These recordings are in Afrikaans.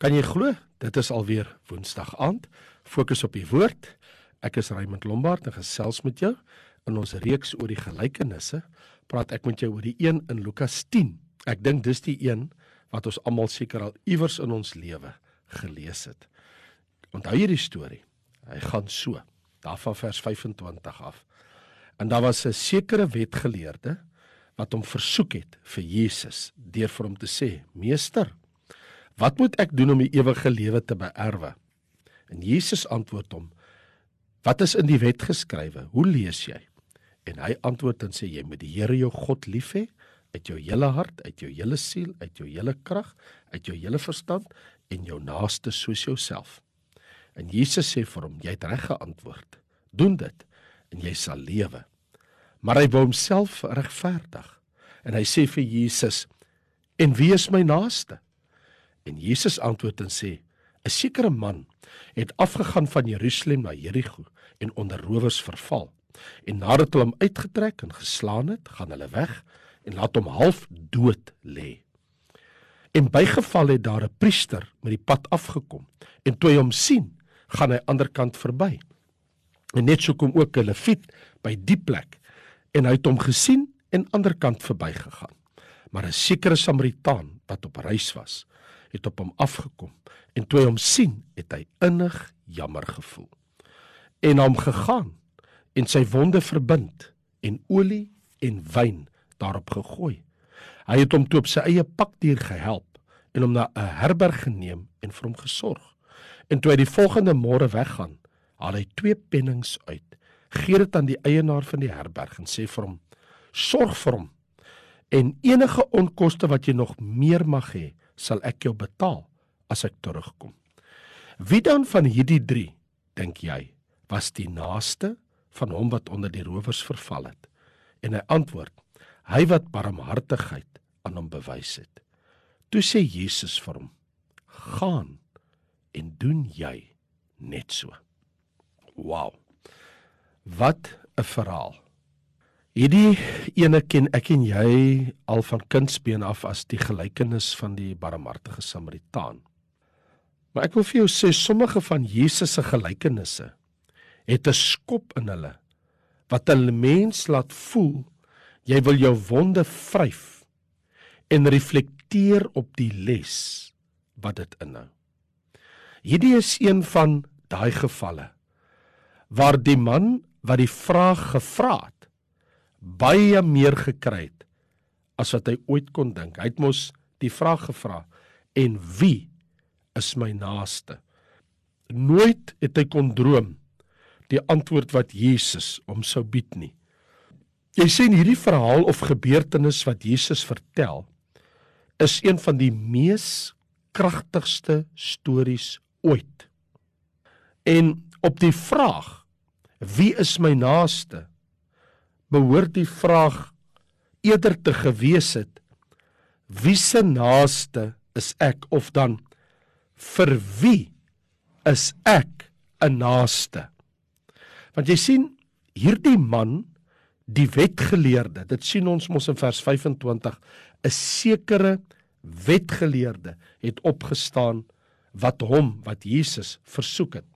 Kan jy glo? Dit is alweer Woensdag aand. Fokus op die woord. Ek is Raymond Lombard en gesels met jou in ons reeks oor die gelykenisse. Praat ek met jou oor die een in Lukas 10. Ek dink dis die een wat ons almal seker al iewers in ons lewe gelees het. Onthou jy die storie? Hy gaan so, daarvan vers 25 af. En daar was 'n sekere wetgeleerde wat hom versoek het vir Jesus deur vir hom te sê: "Meester, Wat moet ek doen om die ewige lewe te beerwe? En Jesus antwoord hom: Wat is in die wet geskrywe? Hoe lees jy? En hy antwoord en sê jy moet die Here jou God lief hê uit jou hele hart, uit jou hele siel, uit jou hele krag, uit jou hele verstand en jou naaste soos jouself. En Jesus sê vir hom: Jy het reg geantwoord. Doen dit en jy sal lewe. Maar hy wou homself regverdig. En hy sê vir Jesus: En wie is my naaste? En Jesus antwoord en sê: 'n Sekere man het afgegaan van Jerusalem na Jerigo en onder rowers verval. En nadat hulle hom uitgetrek en geslaan het, gaan hulle weg en laat hom half dood lê. En bygeval het daar 'n priester met die pad afgekom en toe hy hom sien, gaan hy aanderkant verby. En net so kom ook 'n leviet by die plek en hy het hom gesien en aanderkant verbygegaan. Maar 'n sekere Samaritaan wat op reis was, het op hom afgekom en toe hy hom sien, het hy innig jammer gevoel. En hom gegaan en sy wonde verbind en olie en wyn daarop gegooi. Hy het hom toe op sy eie pakdier gehelp en hom na 'n herberg geneem en vir hom gesorg. En toe hy die volgende môre weggaan, haal hy twee pennings uit, gee dit aan die eienaar van die herberg en sê vir hom: "Sorg vir hom en enige onkoste wat jy nog meer mag hê, sal ek jou betaal as ek terugkom. Wie dan van hierdie 3 dink jy was die naaste van hom wat onder die rowers verval het? En hy antwoord: Hy wat barmhartigheid aan hom bewys het. Toe sê Jesus vir hom: Gaan en doen jy net so. Wow. Wat 'n verhaal. Hierdie ene ken ek en jy al van kindsbeen af as die gelykenis van die barmhartige Samaritaan. Maar ek wil vir jou sê sommige van Jesus se gelykenisse het 'n skop in hulle wat 'n mens laat voel jy wil jou wonde vryf en reflekteer op die les wat dit inhou. Hierdie is een van daai gevalle waar die man wat die vraag gevra het baie meer gekry het as wat hy ooit kon dink. Hy het mos die vraag gevra: "En wie is my naaste?" Nooit het hy kon droom die antwoord wat Jesus hom sou bied nie. Jy sien hierdie verhaal of gebeurtenis wat Jesus vertel is een van die mees kragtigste stories ooit. En op die vraag: "Wie is my naaste?" Behoort die vraag eerder te gewees het wie se naaste is ek? Of dan vir wie is ek 'n naaste? Want jy sien hierdie man die wetgeleerde dit sien ons mos in vers 25 'n sekere wetgeleerde het opgestaan wat hom wat Jesus versoek het.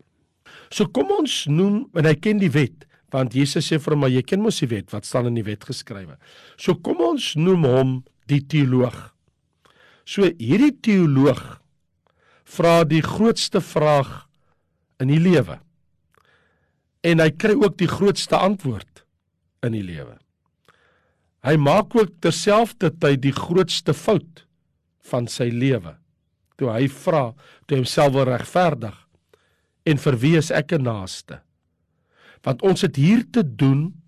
So kom ons noem en hy ken die wet want Jesus sê vir maar jy ken mos die wet wat staan in die wet geskrywe. So kom ons noem hom die teoloog. So hierdie teoloog vra die grootste vraag in die lewe. En hy kry ook die grootste antwoord in die lewe. Hy maak ook terselfdertyd die grootste fout van sy lewe. Toe hy vra, toe homself wil regverdig en vir wie is ek 'n naaste? Want ons het hier te doen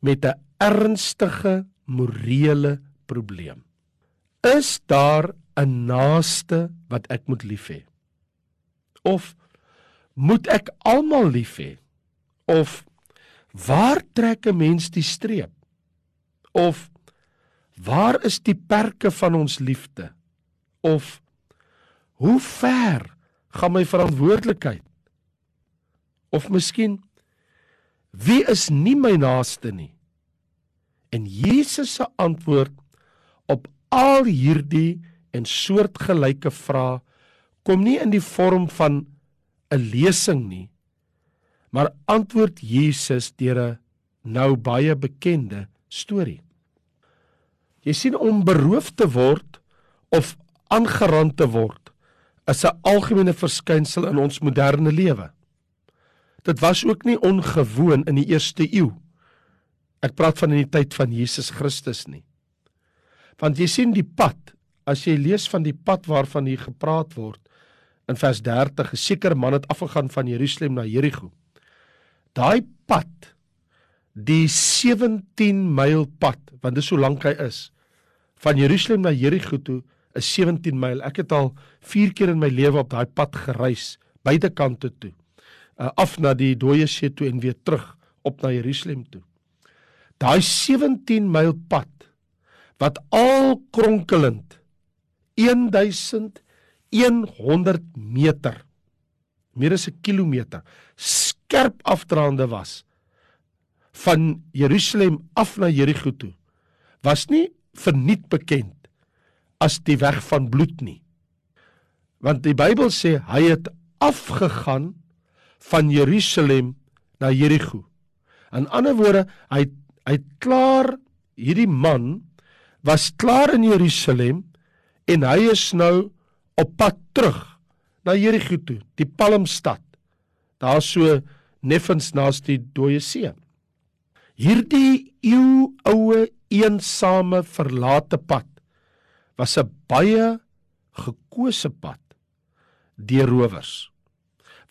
met 'n ernstige morele probleem. Is daar 'n naaste wat ek moet lief hê? Of moet ek almal lief hê? Of waar trek 'n mens die streep? Of waar is die perke van ons liefde? Of hoe ver gaan my verantwoordelikheid? Of miskien Wie is nie my naaste nie? En Jesus se antwoord op al hierdie en soortgelyke vrae kom nie in die vorm van 'n lesing nie, maar antwoord Jesus deur 'n nou baie bekende storie. Jy sien om beroof te word of aangerand te word is 'n algemene verskynsel in ons moderne lewe. Dit was ook nie ongewoon in die eerste eeu. Ek praat van in die tyd van Jesus Christus nie. Want jy sien die pad, as jy lees van die pad waarvan hier gepraat word in vers 30, 'n sekere man het afgegaan van Jerusalem na Jerigo. Daai pad, die 17 myl pad, want dis hoe lank hy is, van Jerusalem na Jerigo toe is 17 myl. Ek het al 4 keer in my lewe op daai pad gereis, beide kante toe. Uh, af na die dooie see toe en weer terug op na Jerusalem toe. Daai 17 myl pad wat al kronkelend 1100 meter meer as 'n kilometer skerp afdraande was van Jerusalem af na Jerigo toe was nie verniet bekend as die weg van bloed nie. Want die Bybel sê hy het afgegaan van Jerusalem na Jerigo. In ander woorde, hy hy klaar hierdie man was klaar in Jerusalem en hy is nou op pad terug na Jerigo toe, die Palmstad. Daar so neffens naas die dooie see. Hierdie eeuoue eensame verlate pad was 'n baie gekose pad deur rowers.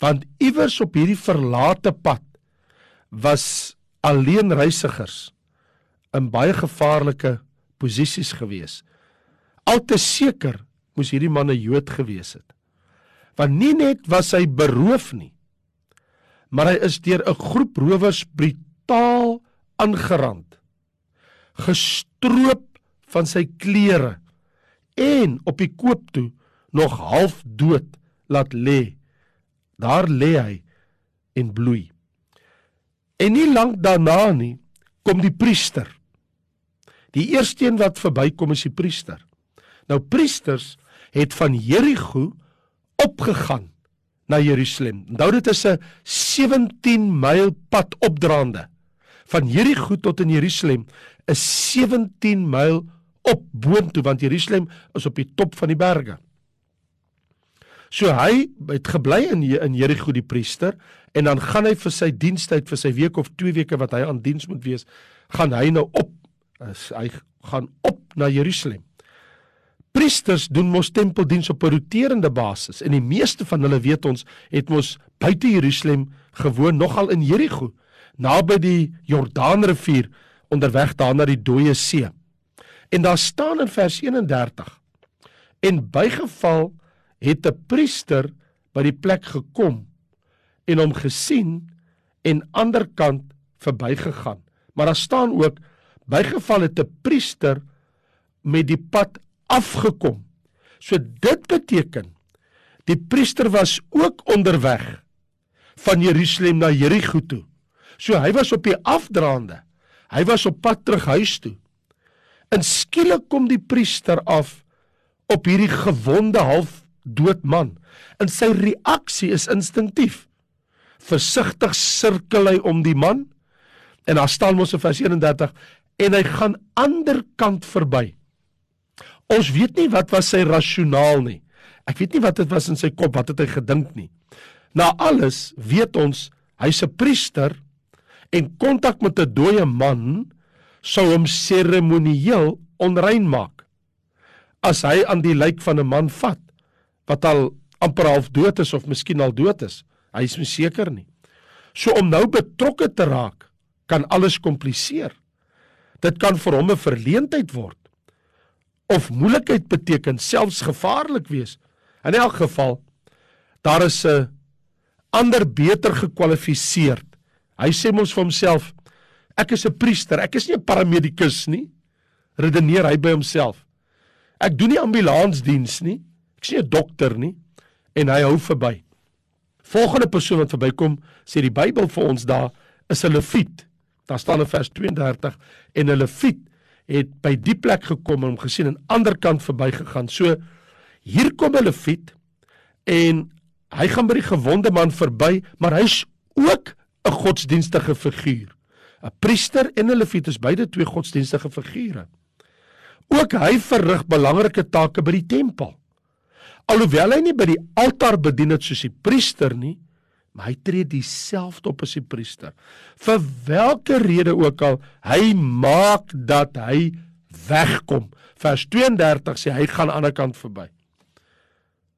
Want iewers op hierdie verlate pad was alleen reisigers in baie gevaarlike posisies gewees. Alte seker moes hierdie man 'n Jood gewees het. Want nie net was hy beroof nie, maar hy is deur 'n groep rowers brutaal aangerand, gestroop van sy klere en op die koop toe nog half dood laat lê. Daar lê hy en bloei. En nie lank daarna nie kom die priester. Die eerste een wat verbykom is die priester. Nou priesters het van Jerigo opgegaan na Jerusalem. Onthou dit is 'n 17 myl pad opdraande. Van Jerigo tot in Jerusalem is 17 myl op boontoe want Jerusalem is op die top van die berge. So hy het gebly in in Jerigo die priester en dan gaan hy vir sy dienstyd vir sy week of 2 weke wat hy aan diens moet wees, gaan hy nou op as hy gaan op na Jerusalem. Priesters doen mos tempeldiens op 'n roterende basis en die meeste van hulle weet ons het mos buite Jerusalem gewoon nogal in Jerigo naby die Jordaanrivier onderweg daar na die dooie see. En daar staan in vers 31: En bygeval het 'n priester by die plek gekom en hom gesien en anderkant verbygegaan. Maar daar staan ook bygeval het 'n priester met die pad afgekom. So dit beteken die priester was ook onderweg van Jerusalem na Jerigo toe. So hy was op die afdraande. Hy was op pad terug huis toe. En skielik kom die priester af op hierdie gewonde half dood man. En sy reaksie is instinktief. Versigtig sirkel hy om die man en daar staan mos in vers 31 en hy gaan ander kant verby. Ons weet nie wat was sy rasionaal nie. Ek weet nie wat dit was in sy kop, wat het hy gedink nie. Na alles weet ons hy's 'n priester en kontak met 'n dooie man sou hom seremonieel onrein maak. As hy aan die lijk van 'n man vat wat al amper half dood is of miskien al dood is, hy is seker nie. So om nou betrokke te raak kan alles kompliseer. Dit kan vir hom 'n verleentheid word of moeilikheid beteken, selfs gevaarlik wees. In elk geval daar is 'n ander beter gekwalifiseerd. Hy sê mos vir homself Ek is 'n priester, ek is nie 'n paramedikus nie. Redeneer hy by homself. Ek doen nie ambulansdiens nie. Ek nie 'n dokter nie en hy hou verby. Volgende persoon wat verbykom, sê die Bybel vir ons daar is 'n leviet. Daar staan in vers 32 en 'n leviet het by die plek gekom en hom gesien aan ander kant verbygegaan. So hier kom 'n leviet En hy gaan by die gewonde man verby, maar hy's ook 'n godsdienstige figuur. 'n Priester en 'n leviet is beide twee godsdienstige figure. Ook hy verrig belangrike take by die tempel. Alhoewel hy nie by die altaar bedien het soos die priester nie, maar hy tree dieselfde op as die priester. Vir watter rede ook al, hy maak dat hy wegkom. Vers 32 sê hy gaan aan die ander kant verby.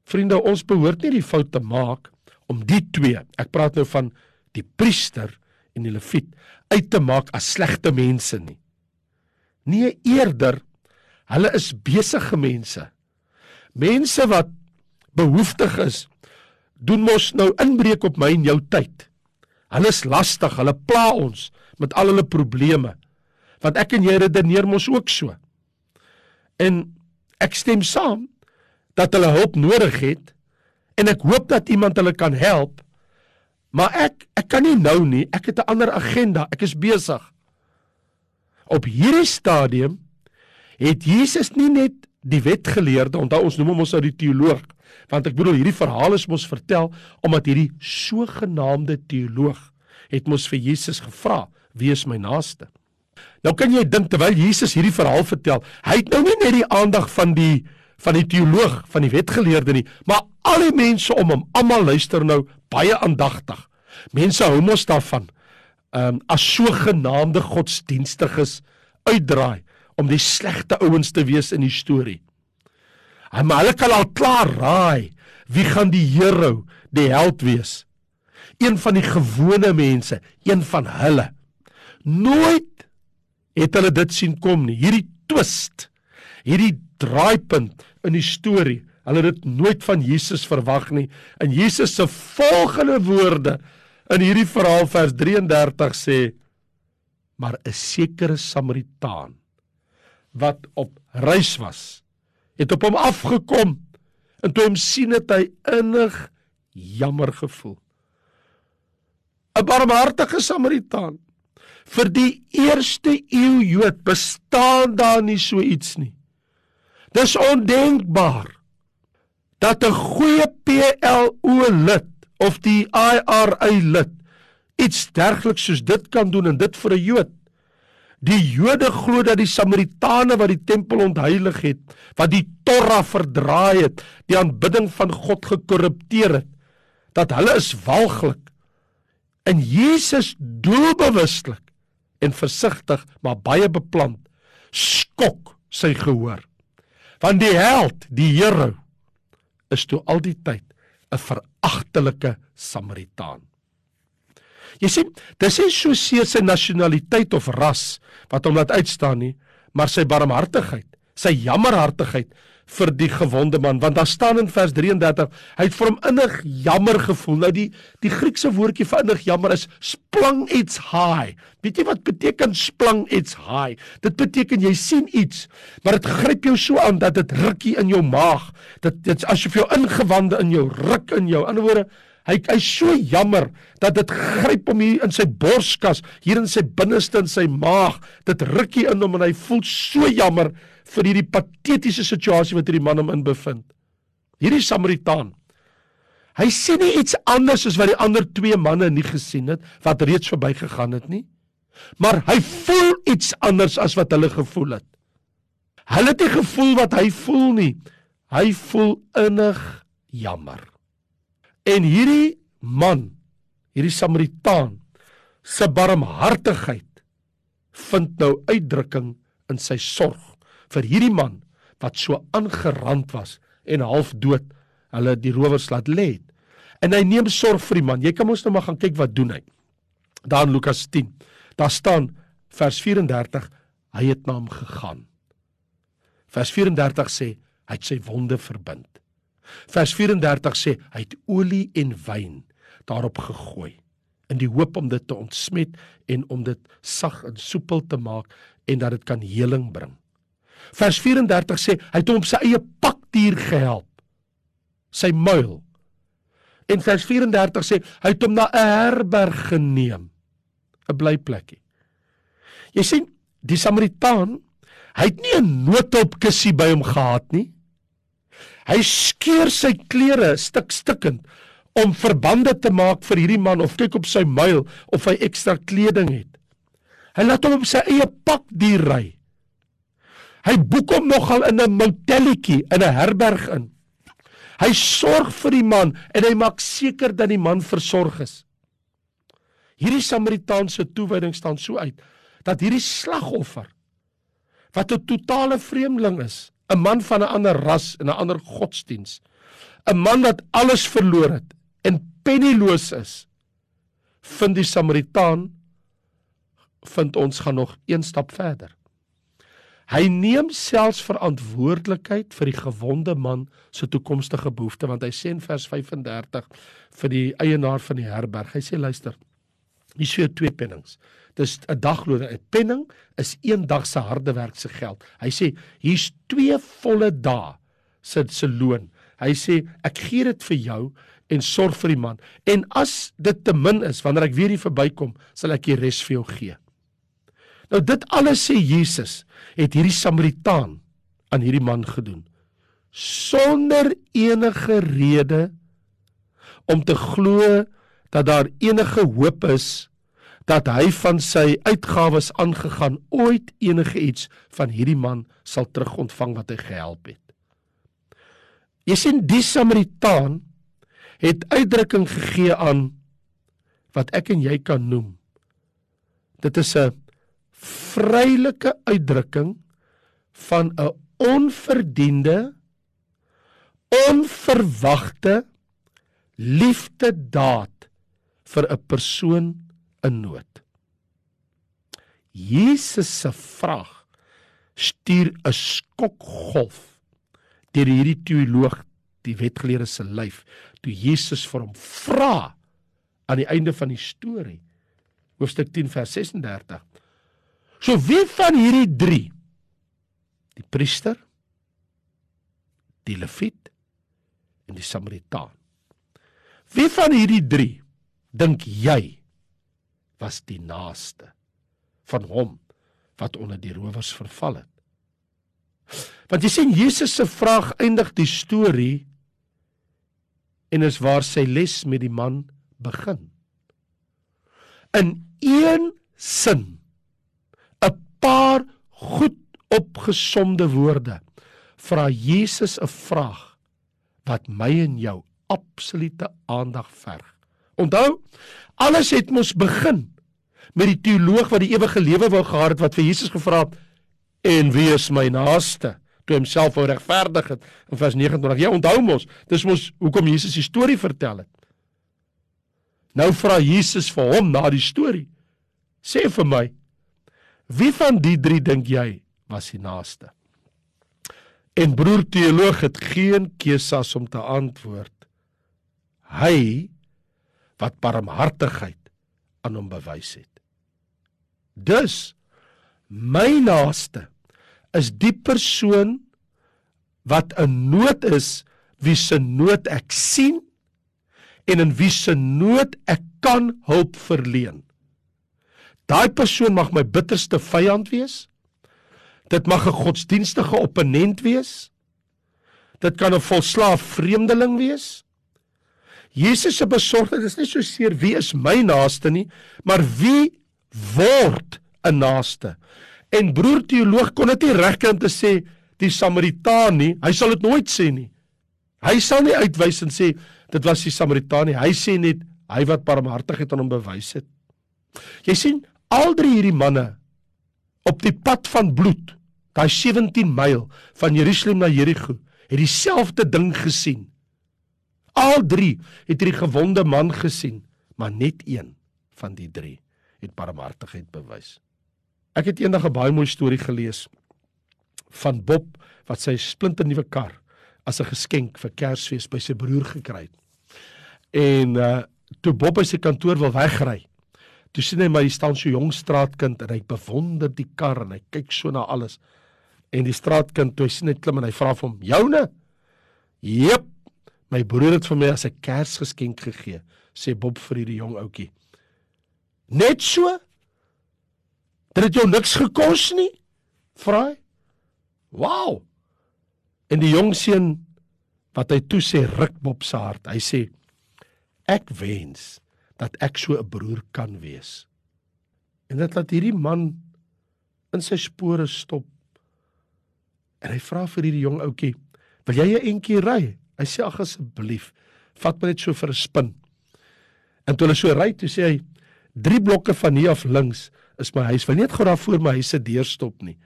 Vriende, ons behoort nie die fout te maak om die twee, ek praat nou van die priester en die leviet, uit te maak as slegte mense nie. Nee, eerder hulle is besige mense. Mense wat behoeftig is, doen mos nou inbreek op my en jou tyd. Hulle is lastig, hulle pla ons met al hulle probleme. Want ek en jy redeneer mos ook so. En ek stem saam dat hulle hulp nodig het en ek hoop dat iemand hulle kan help. Maar ek ek kan nie nou nie, ek het 'n ander agenda, ek is besig. Op hierdie stadium het Jesus nie net die wetgeleerde, onthou ons noem hom ons nou die teoloog, want ek bedoel hierdie verhaal is mos vertel omdat hierdie sogenaamde teoloog het mos vir Jesus gevra, wie is my naaste? Nou kan jy dink terwyl Jesus hierdie verhaal vertel, hy het nou nie net die aandag van die van die teoloog, van die wetgeleerde nie, maar al die mense om hom, almal luister nou baie aandagtig. Mense hou mos daarvan. Um, as sogenaamde godsdienstiges uitdraai om die slegte ouens te wees in die storie. Maar hulle kan al klaar raai wie gaan die hero, die held wees. Een van die gewone mense, een van hulle. Nooit het hulle dit sien kom nie. Hierdie twist, hierdie draaipunt in die storie. Hulle het dit nooit van Jesus verwag nie. En Jesus se volgende woorde in hierdie verhaal vers 33 sê: "Maar 'n sekere Samaritaan wat op reis was, het op hom afgekom en toe hom sien het hy innig jammer gevoel. 'n Barmhartige Samaritaan vir die eerste eeu Jood bestaan daar nie so iets nie. Dis ondenkbaar dat 'n goeie PLO lid of die IRA lid iets dergeliks soos dit kan doen en dit vir 'n Jood. Die Jode glo dat die Samaritane wat die tempel ontheilig het, wat die Torah verdraai het, die aanbidding van God gekorrupteer het, dat hulle is walglik. En Jesus doelbewuslik en versigtig, maar baie beplant, skok sy gehoor want die held, die Here is toe al die tyd 'n veragtelike Samaritaan. Jy sien, dis nie so seer sy nasionaliteit of ras wat hom laat uitstaan nie, maar sy barmhartigheid, sy jammerhartigheid vir die gewonde man. Want daar staan in vers 33 hy het vir hom innig jammer gevoel. Nou die die Griekse woordjie vir innig jammer is splang iets high weet jy wat beteken splang iets high dit beteken jy sien iets maar dit gryp jou so aan dat dit rukkie in jou maag dit dit asof jou ingewande in jou ruk in jou in ander woorde hy hy's so jammer dat dit gryp hom hier in sy borskas hier in sy binneste in sy maag dit rukkie in hom en hy voel so jammer vir hierdie patetiese situasie wat hierdie man hom in bevind. Hierdie Samaritaan. Hy sien nie iets anders as wat die ander twee manne nie gesien het wat reeds verbygegaan het nie. Maar hy voel iets anders as wat hulle gevoel het. Hulle het nie gevoel wat hy voel nie. Hy voel innig jammer. En hierdie man, hierdie Samaritaan se barmhartigheid vind nou uitdrukking in sy sorg vir hierdie man wat so aangerand was en half dood hulle die rowers laat lê. En hy neem sorg vir die man. Jy kan mos nou maar gaan kyk wat doen hy. Daar in Lukas 10. Daar staan vers 34 hy het na hom gegaan. Vers 34 sê hy het sy wonde verbind. Vers 34 sê hy het olie en wyn daarop gegooi in die hoop om dit te ontsmet en om dit sag en soepel te maak en dat dit kan heling bring. Vers 34 sê hy het hom sy eie pakdier gehelp. Sy muil. En vers 34 sê hy het hom na 'n herberg geneem. 'n Blyplekkie. Jy sien, die Samaritaan, hy het nie 'n noodhulpkussie by hom gehad nie. Hy skeur sy klere stuk stukkend om verbande te maak vir hierdie man of kyk op sy muil of hy ekstra kleding het. Hy laat hom op sy eie pak die ry. Hy boek hom nogal in 'n motelletjie in 'n herberg in. Hy sorg vir die man en hy maak seker dat die man versorg is. Hierdie Samaritaanse toewyding staan so uit dat hierdie slagoffer wat 'n totale vreemdeling is, 'n man van 'n ander ras en 'n ander godsdiens, 'n man wat alles verloor het en penniloos is, vind die Samaritaan vind ons gaan nog een stap verder. Hy neem selfs verantwoordelikheid vir die gewonde man se toekomstige behoefte want hy sê in vers 35 vir die eienaar van die herberg. Hy sê luister. Hier sê twee pennings. Dis 'n dagloon. 'n Penning is een dag se harde werk se geld. Hy sê hier's twee volle dae se se loon. Hy sê ek gee dit vir jou en sorg vir die man. En as dit te min is wanneer ek weer hier verbykom, sal ek die res vir jou gee. Nou dit alles sê Jesus het hierdie Samaritaan aan hierdie man gedoen sonder enige rede om te glo dat daar enige hoop is dat hy van sy uitgawes aangegaan ooit enige iets van hierdie man sal terugontvang wat hy gehelp het. Jy sien die Samaritaan het uitdrukking gegee aan wat ek en jy kan noem. Dit is 'n vrylike uitdrukking van 'n onverdiende onverwagte liefdedaad vir 'n persoon in nood. Jesus se vraag stuur 'n skokgolf deur hierdie teoloog, die wetgeleerde se lyf, toe Jesus vir hom vra aan die einde van die storie, hoofstuk 10 vers 36 So wie van hierdie 3 die priester die leviet en die samaritaan wie van hierdie 3 dink jy was die naaste van hom wat onder die rowers verval het want jy sien Jesus se vraag eindig die storie en is waar sy les met die man begin in een sin paar goed opgesomde woorde vra Jesus 'n vraag wat my en jou absolute aandag verg. Onthou, alles het mos begin met die teoloog wat die ewige lewe wou gehad het wat vir Jesus gevra het en wie is my naaste? Toe homself wou regverdig het in vers 29. Jy onthou mos, dis mos hoekom Jesus die storie vertel het. Nou vra Jesus vir hom na die storie. Sê vir my, Wie van die drie dink jy was die naaste? En broer teoloog het geen keuse om te antwoord. Hy wat barmhartigheid aan hom bewys het. Dus my naaste is die persoon wat in nood is, wie se nood ek sien en in wie se nood ek kan hulp verleen. Daai persoon mag my bitterste vyand wees. Dit mag 'n godsdienstige opponent wees. Dit kan 'n volslaaf vreemdeling wees. Jesus se besorgdheid is nie so seer wie is my naaste nie, maar wie word 'n naaste? En broer teoloog kon dit nie regkry om te sê die Samaritaan nie. Hy sal dit nooit sê nie. Hy sal nie uitwys en sê dit was die Samaritaan nie. Hy sê net hy wat barmhartigheid aan hom bewys het. Jy sien, al drie hierdie manne op die pad van bloed, daai 17 myl van Jerusalem na Jerigo, het dieselfde ding gesien. Al drie het hierdie gewonde man gesien, maar net een van die drie het barmhartigheid bewys. Ek het eendag 'n baie mooi storie gelees van Bob wat sy splinte nuwe kar as 'n geskenk vir Kersfees by sy broer gekry het. En uh toe Bob by sy kantoor wil wegry, Toe sien hy maar hier staan so jong straatkind en hy bewonder die kar en hy kyk so na alles. En die straatkind toe hy sien hy klim en hy vra vir hom: "Joune?" "Jep, my broer het vir my as 'n Kersgeskenk gegee," sê Bob vir hierdie jong ouetjie. "Net so? Dit het jou niks gekos nie?" vra hy. "Wow." En die jong seun wat hy toe sê ruk Bob se hart. Hy sê ek wens dat ek so 'n broer kan wees. En dit laat hierdie man in sy spore stop. En hy vra vir hierdie jong ouetjie, "Wil jy 'n entjie ry?" Hy sê, "Ag asseblief, vat my net so vir 'n spin." En toe hulle so ry, toe sê hy, "Drie blokke van hier af links is my huis. Wil net gou daar voor my huis se deur stop nie."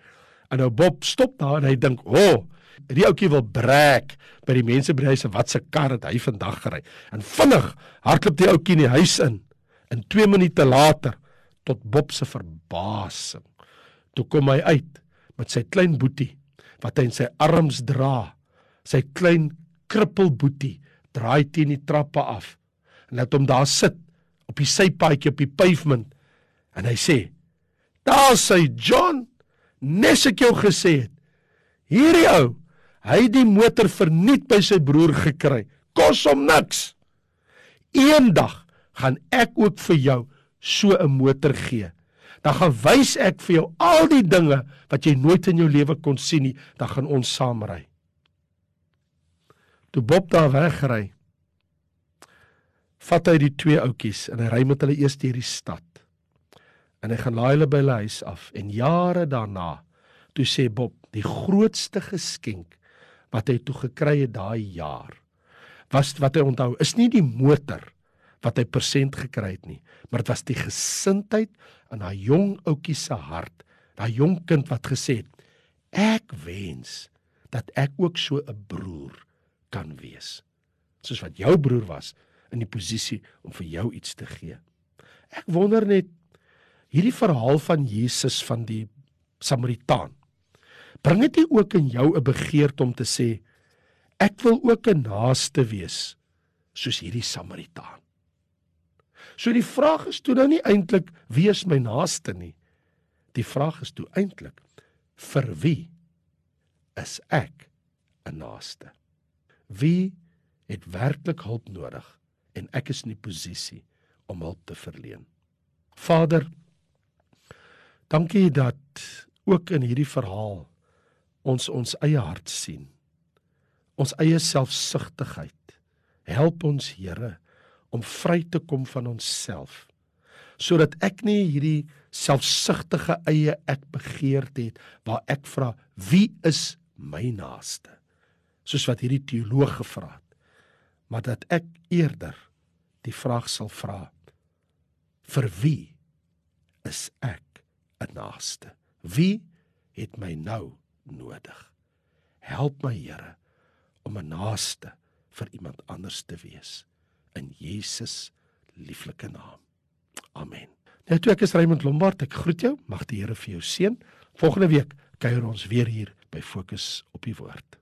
En nou Bob stop daar en hy dink, "O, oh, die ouetjie wil breek by die mense by die huis wat se kar het hy vandag gery." En vinnig hardloop die ouetjie in die huis in. En 2 minute later, tot Bob se verbasing, toe kom hy uit met sy klein boetie wat hy in sy arms dra. Sy klein krippelboetie draai teen die trappe af en laat hom daar sit op die sypaadjie op die pavement en hy sê: "Daar sê John, nes ek jou gesê het. Hierdie ou, hy het die motor verniet by sy broer gekry. Kos hom niks. Eendag gaan ek ook vir jou so 'n motor gee. Dan gaan wys ek vir jou al die dinge wat jy nooit in jou lewe kon sien nie. Dan gaan ons saam ry. Toe Bob daar wegry, vat hy die twee ouetjies en hy ry met hulle eers deur die stad. En hy gaan laai hulle by hulle huis af en jare daarna toe sê Bob die grootste geskenk wat hy toe gekry het daai jaar was wat hy onthou is nie die motor wat hy persent gekry het nie maar dit was die gesindheid in daai jong ouetjie se hart daai jong kind wat gesê het ek wens dat ek ook so 'n broer kan wees soos wat jou broer was in die posisie om vir jou iets te gee ek wonder net hierdie verhaal van Jesus van die Samaritaan. Bring dit ook in jou 'n begeerte om te sê ek wil ook 'n naaste wees soos hierdie Samaritaan. So die vraag is toe nou nie eintlik wie is my naaste nie. Die vraag is toe eintlik vir wie is ek 'n naaste? Wie het werklik hulp nodig en ek is in die posisie om hulp te verleen? Vader, Dankie dat ook in hierdie verhaal ons ons eie hart sien. Ons eie selfsugtigheid. Help ons Here om vry te kom van onsself sodat ek nie hierdie selfsugtige eie ek begeerte het waar ek vra wie is my naaste soos wat hierdie teoloog gevra het maar dat ek eerder die vraag sal vra vir wie is ek 'n naaste. Wie het my nou nodig? Help my Here om 'n naaste vir iemand anders te wees in Jesus lieflike naam. Amen. Nou toe ek is Raymond Lombard, ek groet jou. Mag die Here vir jou seën. Volgende week kuier ons weer hier by Fokus op die woord.